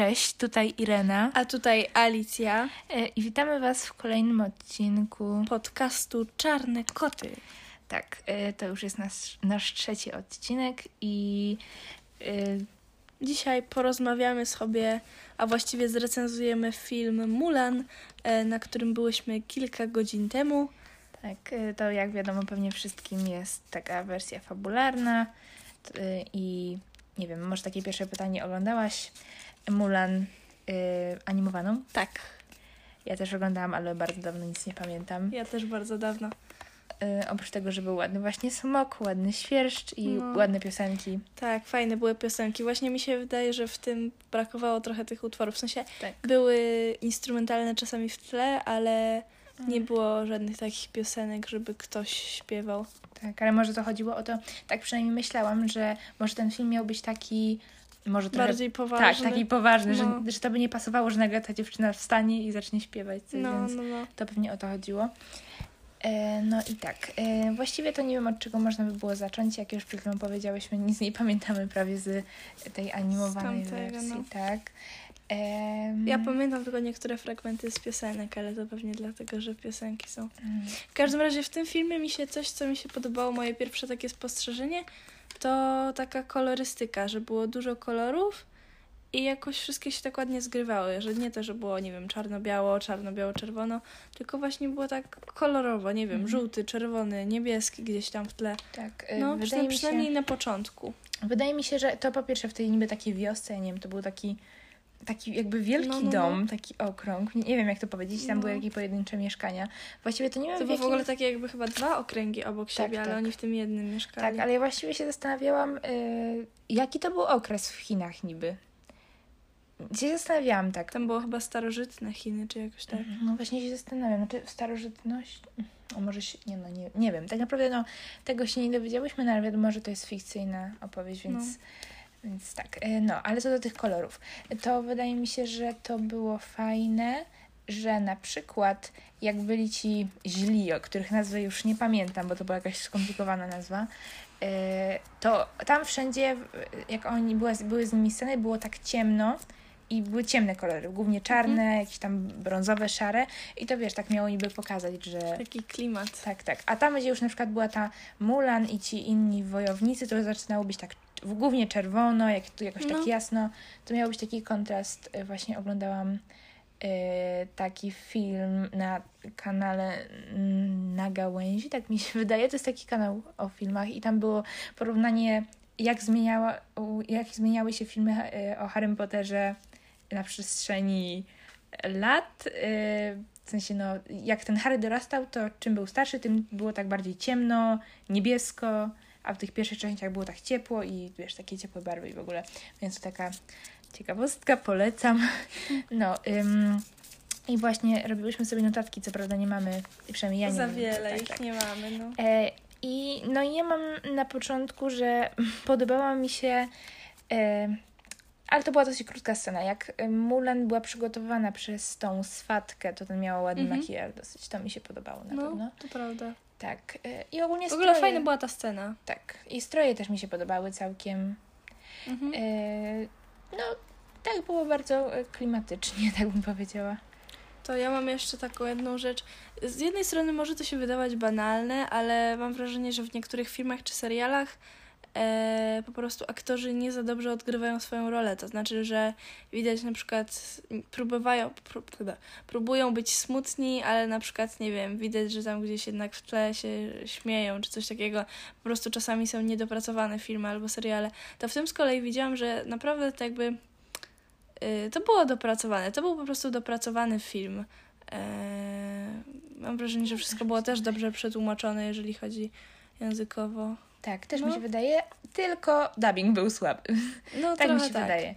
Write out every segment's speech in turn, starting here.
Cześć, tutaj Irena A tutaj Alicja e, i witamy Was w kolejnym odcinku. podcastu Czarne Koty. Tak, e, to już jest nasz, nasz trzeci odcinek i e, Dzisiaj porozmawiamy sobie, a właściwie zrecenzujemy film Mulan, na którym byłyśmy kilka godzin temu. tak, to jak wiadomo pewnie wszystkim jest taka wersja fabularna i nie wiem, może takie pierwsze pytanie oglądałaś Mulan e, animowaną? Tak, Ja też oglądałam, ale bardzo dawno nic nie pamiętam. ja też bardzo dawno. E, oprócz tego, że był ładny właśnie smok, ładny świerszcz i No. ładne piosenki. Tak, fajne były piosenki. Właśnie mi się wydaje, że w tym brakowało trochę tych utworów. W sensie Tak. były instrumentalne czasami w tle, ale nie było żadnych takich piosenek, żeby ktoś śpiewał. Tak, ale może to chodziło o to, tak przynajmniej myślałam, że może ten film miał być taki, może trochę... Bardziej poważny. Tak, taki poważny, No. że, że to by nie pasowało, że nagle ta dziewczyna wstanie i zacznie śpiewać coś, No, więc no, no. to pewnie o to chodziło. E, no i tak, e, właściwie to nie wiem od czego można by było zacząć, jak już przed chwilą powiedziałyśmy, nic nie pamiętamy prawie z tej animowanej Z tamtego, wersji, no. tak. Em, Ja pamiętam tylko niektóre fragmenty z piosenek, ale to pewnie dlatego, że piosenki są. mm, W każdym razie w tym filmie mi się coś, co mi się podobało, moje pierwsze takie spostrzeżenie, to taka kolorystyka, że było dużo kolorów i jakoś wszystkie się tak ładnie zgrywały, że nie to, że było, nie wiem, czarno-biało, czarno-biało-czerwono, tylko właśnie było tak kolorowo, nie wiem, Mhm. żółty, czerwony, niebieski gdzieś tam w tle. Tak, e, No, wydaje przynajmniej, się... przynajmniej na początku. Wydaje mi się, że to po pierwsze w tej niby takiej wiosce, ja nie wiem, to był taki, taki jakby wielki No, no, no. dom, taki okrąg. Nie, nie wiem, jak to powiedzieć, tam No. były jakieś pojedyncze mieszkania. Właściwie to nie wiem, To w były w jakim... ogóle takie jakby chyba dwa okręgi obok siebie, ale tak. oni w tym jednym mieszkali. Tak, ale ja właściwie się zastanawiałam, y, jaki to był okres w Chinach niby. Się zastanawiałam tak. Tam było chyba starożytne Chiny, czy jakoś tak. No właśnie się zastanawiam, znaczy starożytność, o może się, nie no, nie, nie wiem, tak naprawdę no, tego się nie dowiedziałyśmy, no ale wiadomo, że to jest fikcyjna opowieść, więc, No. Więc tak, y, no, ale co do tych kolorów, to wydaje mi się, że to było fajne, że na przykład jak byli ci źli, o których nazwy już nie pamiętam, bo to była jakaś skomplikowana nazwa, y, to tam wszędzie, jak oni były, były z nimi sceny, było tak ciemno, i były ciemne kolory, głównie czarne, jakieś tam brązowe, szare i to wiesz, tak miało niby pokazać, że Taki klimat. tak, tak. A tam, gdzie już na przykład była ta Mulan i ci inni wojownicy, to zaczynało być tak głównie czerwono, jak tu jakoś No. tak jasno. To miał być taki kontrast. Y, Właśnie oglądałam y, taki film na kanale mm, Na Gałęzi, tak mi się wydaje. To jest taki kanał o filmach i tam było porównanie jak, zmieniała, jak zmieniały się filmy y, o Harrym Potterze na przestrzeni lat. y, W sensie, no, jak ten Harry dorastał, to czym był starszy, tym było tak bardziej ciemno, niebiesko, a w tych pierwszych częściach było tak ciepło i wiesz, takie ciepłe barwy i w ogóle. Więc to taka ciekawostka, polecam. No, ym, i właśnie robiłyśmy sobie notatki, co prawda nie mamy, przynajmniej ja nie Za mam. wiele tak, ich tak. nie mamy, no. E, I no i ja mam na początku, że podobała mi się, e, ale to była dosyć krótka scena, jak e, Mulan była przygotowana przez tą swatkę, to ten miała ładny Mhm. makijaż dosyć, to mi się podobało na No, pewno. to prawda. Tak, e, i ogólnie W ogóle stroje, fajna była ta scena. Tak, i stroje też mi się podobały całkiem. Mhm. E, no, tak było bardzo e, klimatycznie, tak bym powiedziała. To ja mam jeszcze taką jedną rzecz. Z jednej strony może to się wydawać banalne, ale mam wrażenie, że w niektórych filmach czy serialach e, po prostu aktorzy nie za dobrze odgrywają swoją rolę. To znaczy, że widać na przykład prób, próbują być smutni, ale na przykład, nie wiem, widać, że tam gdzieś jednak w tle się śmieją czy coś takiego. Po prostu czasami są niedopracowane filmy albo seriale. To w tym z kolei widziałam, że naprawdę tak jakby y, to było dopracowane. To był po prostu dopracowany film. Eee, mam wrażenie, że wszystko było też dobrze przetłumaczone, jeżeli chodzi językowo. Tak, też mi No. się wydaje, tylko dubbing był słaby. No tak trochę mi się tak. wydaje.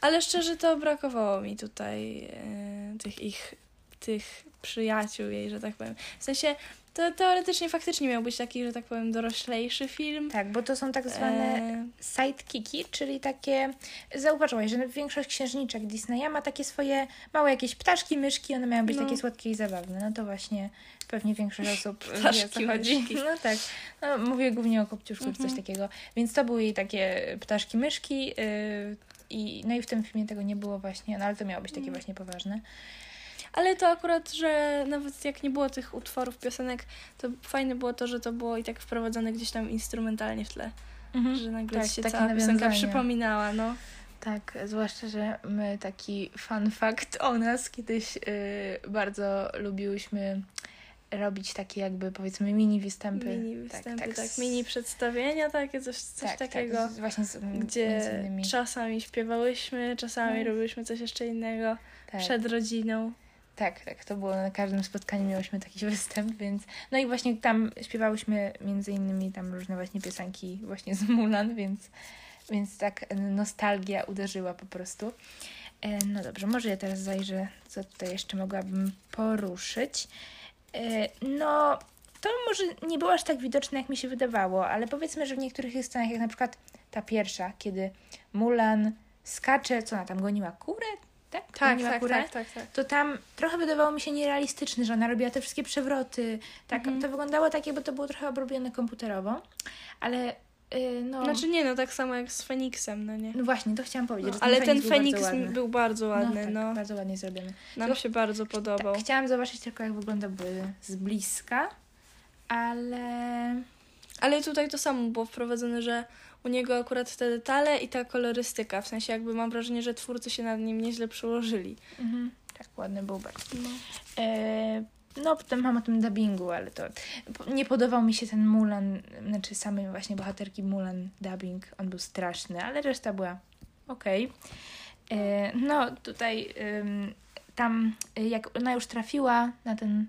Ale szczerze to brakowało mi tutaj e, tych ich, tych przyjaciół jej, że tak powiem. W sensie to teoretycznie faktycznie miał być taki, że tak powiem, doroślejszy film. Tak, bo to są tak zwane E, sidekicki, czyli takie, zauważyłaś, że większość księżniczek Disneya ma takie swoje małe jakieś ptaszki, myszki, one mają być No. takie słodkie i zabawne. No to właśnie pewnie większość osób wie, o Ptaszki, co chodzi. myszki. No tak, no, mówię głównie o Kopciuszku czy coś Mhm. takiego. Więc to były jej takie ptaszki, myszki, yy, I, no i w tym filmie tego nie było właśnie, no ale to miało być takie Mm. właśnie poważne. Ale to akurat, że nawet jak nie było tych utworów, piosenek, to fajne było to, że to było i tak wprowadzone gdzieś tam instrumentalnie w tle. Że nagle Tak, się cała piosenka przypominała, no. Tak, zwłaszcza, że my taki fun fact o nas kiedyś y, bardzo lubiłyśmy robić takie jakby powiedzmy mini występy. Mini występy, tak, z- mini przedstawienia, takie coś, coś tak, takiego. Tak, właśnie z, Gdzie czasami śpiewałyśmy, czasami No. robiłyśmy coś jeszcze innego tak, przed rodziną. Tak, tak, to było na każdym spotkaniu miałyśmy taki występ, więc no i właśnie tam śpiewałyśmy między innymi tam różne właśnie piosenki właśnie z Mulan, więc, więc tak nostalgia uderzyła po prostu. E, No dobrze, może ja teraz zajrzę, co tutaj jeszcze mogłabym poruszyć. E, No, to może nie było aż tak widoczne, jak mi się wydawało, ale powiedzmy, że w niektórych scenach, jak na przykład ta pierwsza, kiedy Mulan skacze, co ona tam goniła kurę? Tak, Tak, tak, kurę? tak, tak, tak. to tam trochę wydawało mi się nierealistyczne, że ona robiła te wszystkie przewroty. Tak, Mhm. to wyglądało tak, jakby to było trochę obrobione komputerowo, ale yy, no, Znaczy nie, no tak samo jak z Feniksem, no nie. no właśnie, to chciałam powiedzieć, No, że ale ten Feniks był Feniks bardzo ładny. był bardzo ładny, no, no. tak, bardzo ładnie zrobiony. Nam To- się bardzo podobał. Tak, chciałam zobaczyć tylko, jak wyglądałby z bliska, ale Ale tutaj to samo było wprowadzone, że u niego akurat te detale i ta kolorystyka, w sensie jakby mam wrażenie, że twórcy się nad nim nieźle przyłożyli. mhm, tak ładny bardzo. No. E, no, potem mam o tym dubbingu, ale to nie podobał mi się ten Mulan, znaczy samej właśnie bohaterki Mulan dubbing. On był straszny, ale reszta była okej. E, No, tutaj tam, jak ona już trafiła na ten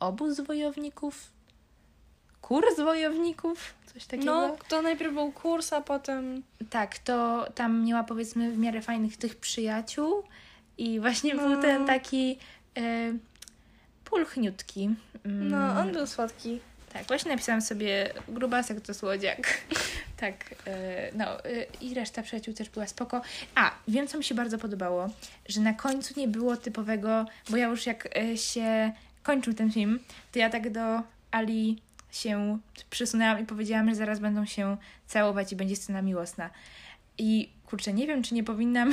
obóz wojowników, kurs wojowników, coś takiego. no, to najpierw był kurs, a potem... Tak, to tam miała powiedzmy w miarę fajnych tych przyjaciół i właśnie No. był ten taki e, pulchniutki. Mm, No, on był słodki. Tak, właśnie napisałam sobie grubasek to słodziak. tak, e, no e, i reszta przyjaciół też była spoko. A, wiem co mi się bardzo podobało, że na końcu nie było typowego, bo ja już jak się kończył ten film, to ja tak do Ali się przysunęłam i powiedziałam, że zaraz będą się całować i będzie scena miłosna. I kurczę, nie wiem, czy nie powinnam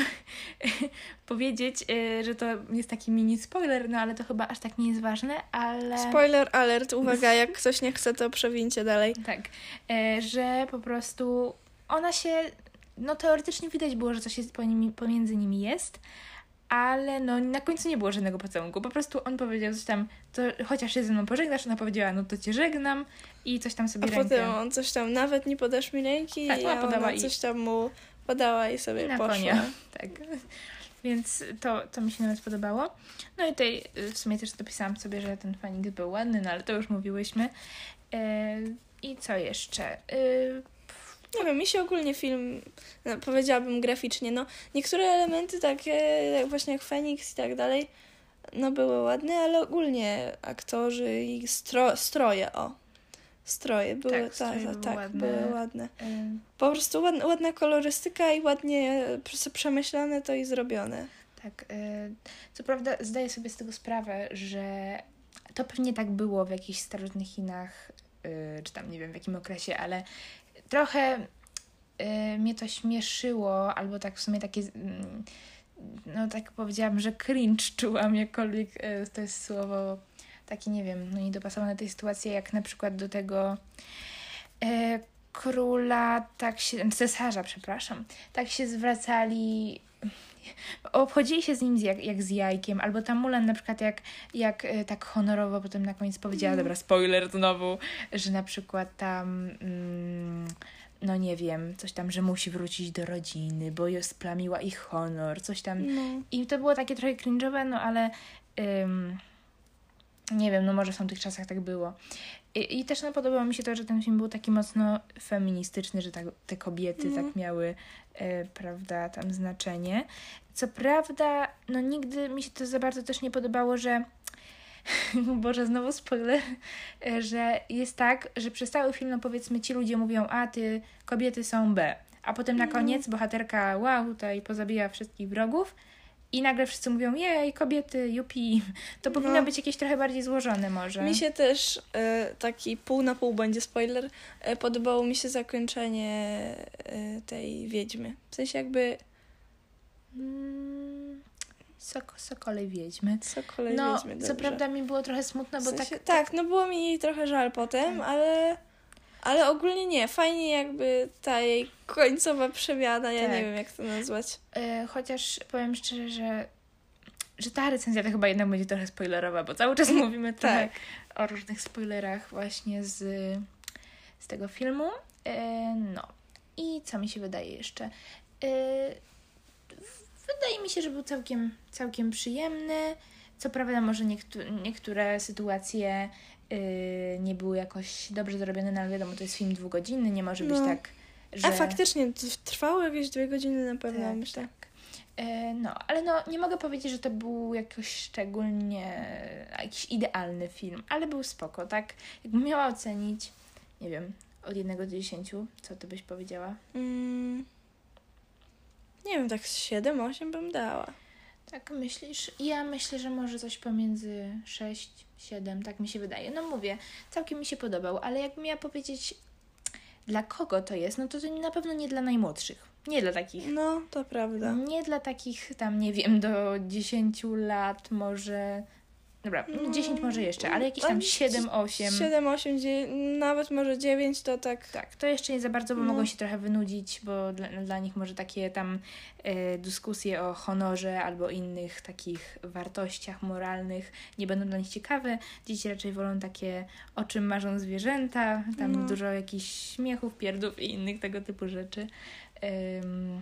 powiedzieć, e, że to jest taki mini spoiler, no ale to chyba aż tak nie jest ważne, ale... Spoiler alert, uwaga, jak ktoś nie chce, to przewincie dalej. Tak, e, że po prostu ona się, no teoretycznie widać było, że coś jest pomiędzy nimi jest, ale no na końcu nie było żadnego pocałunku. Po prostu on powiedział coś tam, to chociaż się ze mną pożegnasz, ona powiedziała, no to cię żegnam i coś tam A sobie rękę. potem on coś tam, nawet nie podasz mi ręki, Tak, i ona podała ona i- coś tam mu podała i sobie I na poszła. konia. Tak. Więc to, to mi się nawet podobało. No i tutaj y, w sumie też dopisałam sobie, że ten Feniks był ładny, no ale to już mówiłyśmy. E, I co jeszcze? Y, Nie wiem, mi się ogólnie film, no, powiedziałabym graficznie, no niektóre elementy takie, jak właśnie jak Feniks i tak dalej, no były ładne, ale ogólnie aktorzy i stro, stroje, o. Stroje były, Tak, stroje tak, były tak, ładne. były ładne. y, Po prostu ładna, ładna kolorystyka i ładnie prze- przemyślane to i zrobione. Tak. y, Co prawda zdaję sobie z tego sprawę, że to pewnie tak było w jakichś starożytnych Chinach, y, czy tam nie wiem w jakim okresie, ale trochę y, mnie to śmieszyło, albo tak w sumie takie, mm, no tak powiedziałam, że cringe czułam, jakkolwiek y, to jest słowo takie, nie wiem, no niedopasowane do tej sytuacji, jak na przykład do tego e, króla, tak się, cesarza, przepraszam, tak się zwracali, obchodzili się z nim jak, jak z jajkiem, albo ta Mulan na przykład jak, jak e, tak honorowo potem na koniec powiedziała, dobra, spoiler znowu, że na przykład tam, mm, no nie wiem, coś tam, że musi wrócić do rodziny, bo splamiła ich honor, coś tam. No. I to było takie trochę cringe'owe, no ale ym, nie wiem, no może w tamtych czasach tak było. I, I też no, podobało mi się to, że ten film był taki mocno feministyczny, że tak, te kobiety Mhm. tak miały, e, prawda, tam znaczenie. Co prawda, no nigdy mi się to za bardzo też nie podobało, że Boże, znowu spoiler, e, że jest tak, że przez cały film, no powiedzmy, ci ludzie mówią, a ty, kobiety są B. A potem na No. koniec bohaterka, wow, tutaj pozabija wszystkich wrogów. I nagle wszyscy mówią, jej, kobiety, jupi. To powinno No. być jakieś trochę bardziej złożone może. Mi się też e, taki pół na pół będzie spoiler. E, podobało mi się zakończenie e, tej wiedźmy. W sensie jakby Mm, Soko, Sokole Wiedźmy. Co kolej No, co dobrze. prawda mi było trochę smutno, W bo sensie, tak... tak, no było mi jej trochę żal potem, ale, ale ogólnie nie. Fajnie jakby ta jej końcowa przemiana, ja Tak. nie wiem jak to nazwać. E, chociaż powiem szczerze, że, że ta recenzja to chyba jednak będzie trochę spoilerowa, bo cały czas mówimy trochę Tak. o różnych spoilerach właśnie z, z tego filmu. E, no. I co mi się wydaje jeszcze? E, wydaje mi się, że był całkiem, całkiem przyjemny. Co prawda może niektó- niektóre sytuacje nie były jakoś dobrze zrobione, no ale wiadomo, to jest film dwugodzinny, nie może być No. tak, że... A faktycznie, trwało jakieś dwie godziny na pewno, Tak, myślę. E, No, ale no, nie mogę powiedzieć, że to był jakoś szczególnie jakiś idealny film, ale był spoko, tak? Jakbym miała ocenić, nie wiem, od jednego do dziesięciu, co ty byś powiedziała? Mm, nie wiem, tak z 7-8 bym dała. Tak myślisz? Ja myślę, że może coś pomiędzy 6, 7, tak mi się wydaje. No mówię, całkiem mi się podobał, ale jakbym miała powiedzieć, dla kogo to jest, no to to na pewno nie dla najmłodszych. Nie dla takich No, to prawda. Nie dla takich tam, nie wiem, do 10 lat może. Dobra, No, 10 może jeszcze, ale jakieś tam ale 7, 8. 7, 8, 9, nawet może 9 to tak. Tak, to jeszcze nie za bardzo, bo No. mogą się trochę wynudzić, bo dla, dla nich może takie tam e, dyskusje o honorze albo innych takich wartościach moralnych nie będą dla nich ciekawe. Dzieci raczej wolą takie, o czym marzą zwierzęta, tam No. dużo jakichś śmiechów, pierdów i innych tego typu rzeczy. Ym,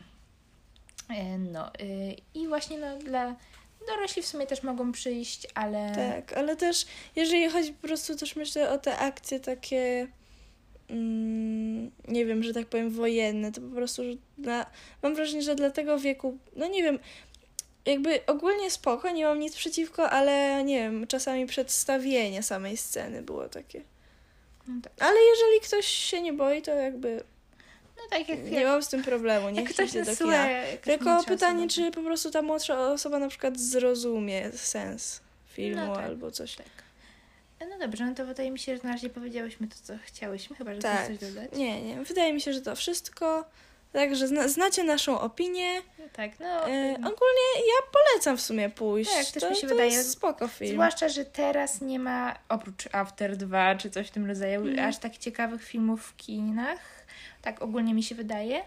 e, no y, i właśnie no dla dorośli w sumie też mogą przyjść, ale Tak, ale też jeżeli chodzi po prostu też myślę o te akcje takie mm, nie wiem, że tak powiem wojenne, to po prostu dla, mam wrażenie, że dla tego wieku, no nie wiem, jakby ogólnie spoko, nie mam nic przeciwko, ale nie wiem, czasami przedstawienie samej sceny było takie. no, tak, Ale jeżeli ktoś się nie boi, to jakby tak jak, nie mam z tym problemu, niech ktoś idzie do kina. Tylko pytanie, osoba, czy po prostu ta młodsza osoba na przykład zrozumie sens filmu No tak. albo coś. Tak. No dobrze, no to wydaje mi się, że na razie powiedziałyśmy to, co chciałyśmy, chyba, że Tak. coś dodać. Nie, nie. Wydaje mi się, że to wszystko. Także zna, znacie naszą opinię. No tak, no. E, ym, ogólnie ja polecam w sumie pójść. Tak, też to, mi się to wydaje. Jest spoko film. Zwłaszcza, że teraz nie ma, oprócz After 2 czy coś w tym rodzaju, Mhm. aż tak ciekawych filmów w kinach. Tak ogólnie mi się wydaje.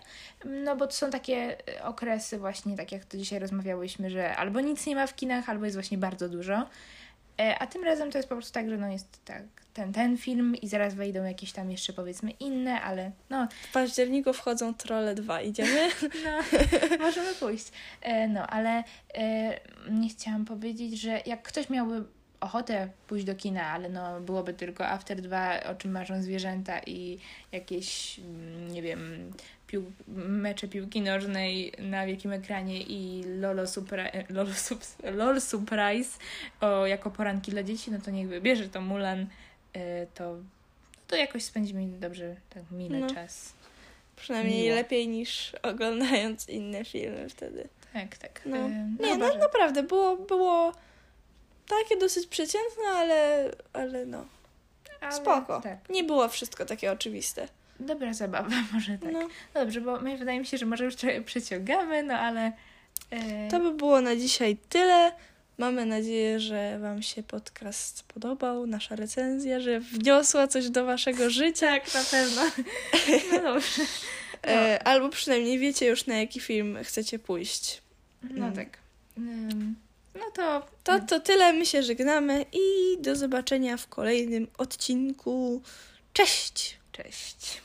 No bo to są takie e, okresy właśnie, tak jak to dzisiaj rozmawiałyśmy, że albo nic nie ma w kinach, albo jest właśnie bardzo dużo. E, A tym razem to jest po prostu tak, że no jest tak ten, ten film i zaraz wejdą jakieś tam jeszcze powiedzmy inne, ale no, W październiku wchodzą Trolle 2. Idziemy? no możemy pójść. E, No, ale e, nie chciałam powiedzieć, że jak ktoś miałby ochotę pójść do kina, ale no byłoby tylko After 2, o czym marzą zwierzęta i jakieś, mm, nie wiem, pił, mecze piłki nożnej na wielkim ekranie i Lolo, Supra, e, Lolo Sup- LOL Surprise o, jako poranki dla dzieci, no to niech wybierze to Mulan, e, to, to jakoś spędzimy dobrze, tak mile No. czas. Przynajmniej Miło. lepiej niż oglądając inne filmy wtedy. Tak, tak. No. E, Nie, no Boże. naprawdę, było, było takie dosyć przeciętne, ale, ale no, Ale spoko. Tak. Nie było wszystko takie oczywiste. Dobra zabawa, może tak. No, Dobrze, bo my, wydaje mi się, że może już trochę przeciągamy, no ale. e, to by było na dzisiaj tyle. Mamy nadzieję, że Wam się podcast podobał, nasza recenzja, że wniosła coś do Waszego życia. Tak, na pewno. No dobrze. E, albo przynajmniej wiecie już, na jaki film chcecie pójść. No Mm. tak. No to. To, to tyle, my się żegnamy i do zobaczenia w kolejnym odcinku. Cześć! Cześć.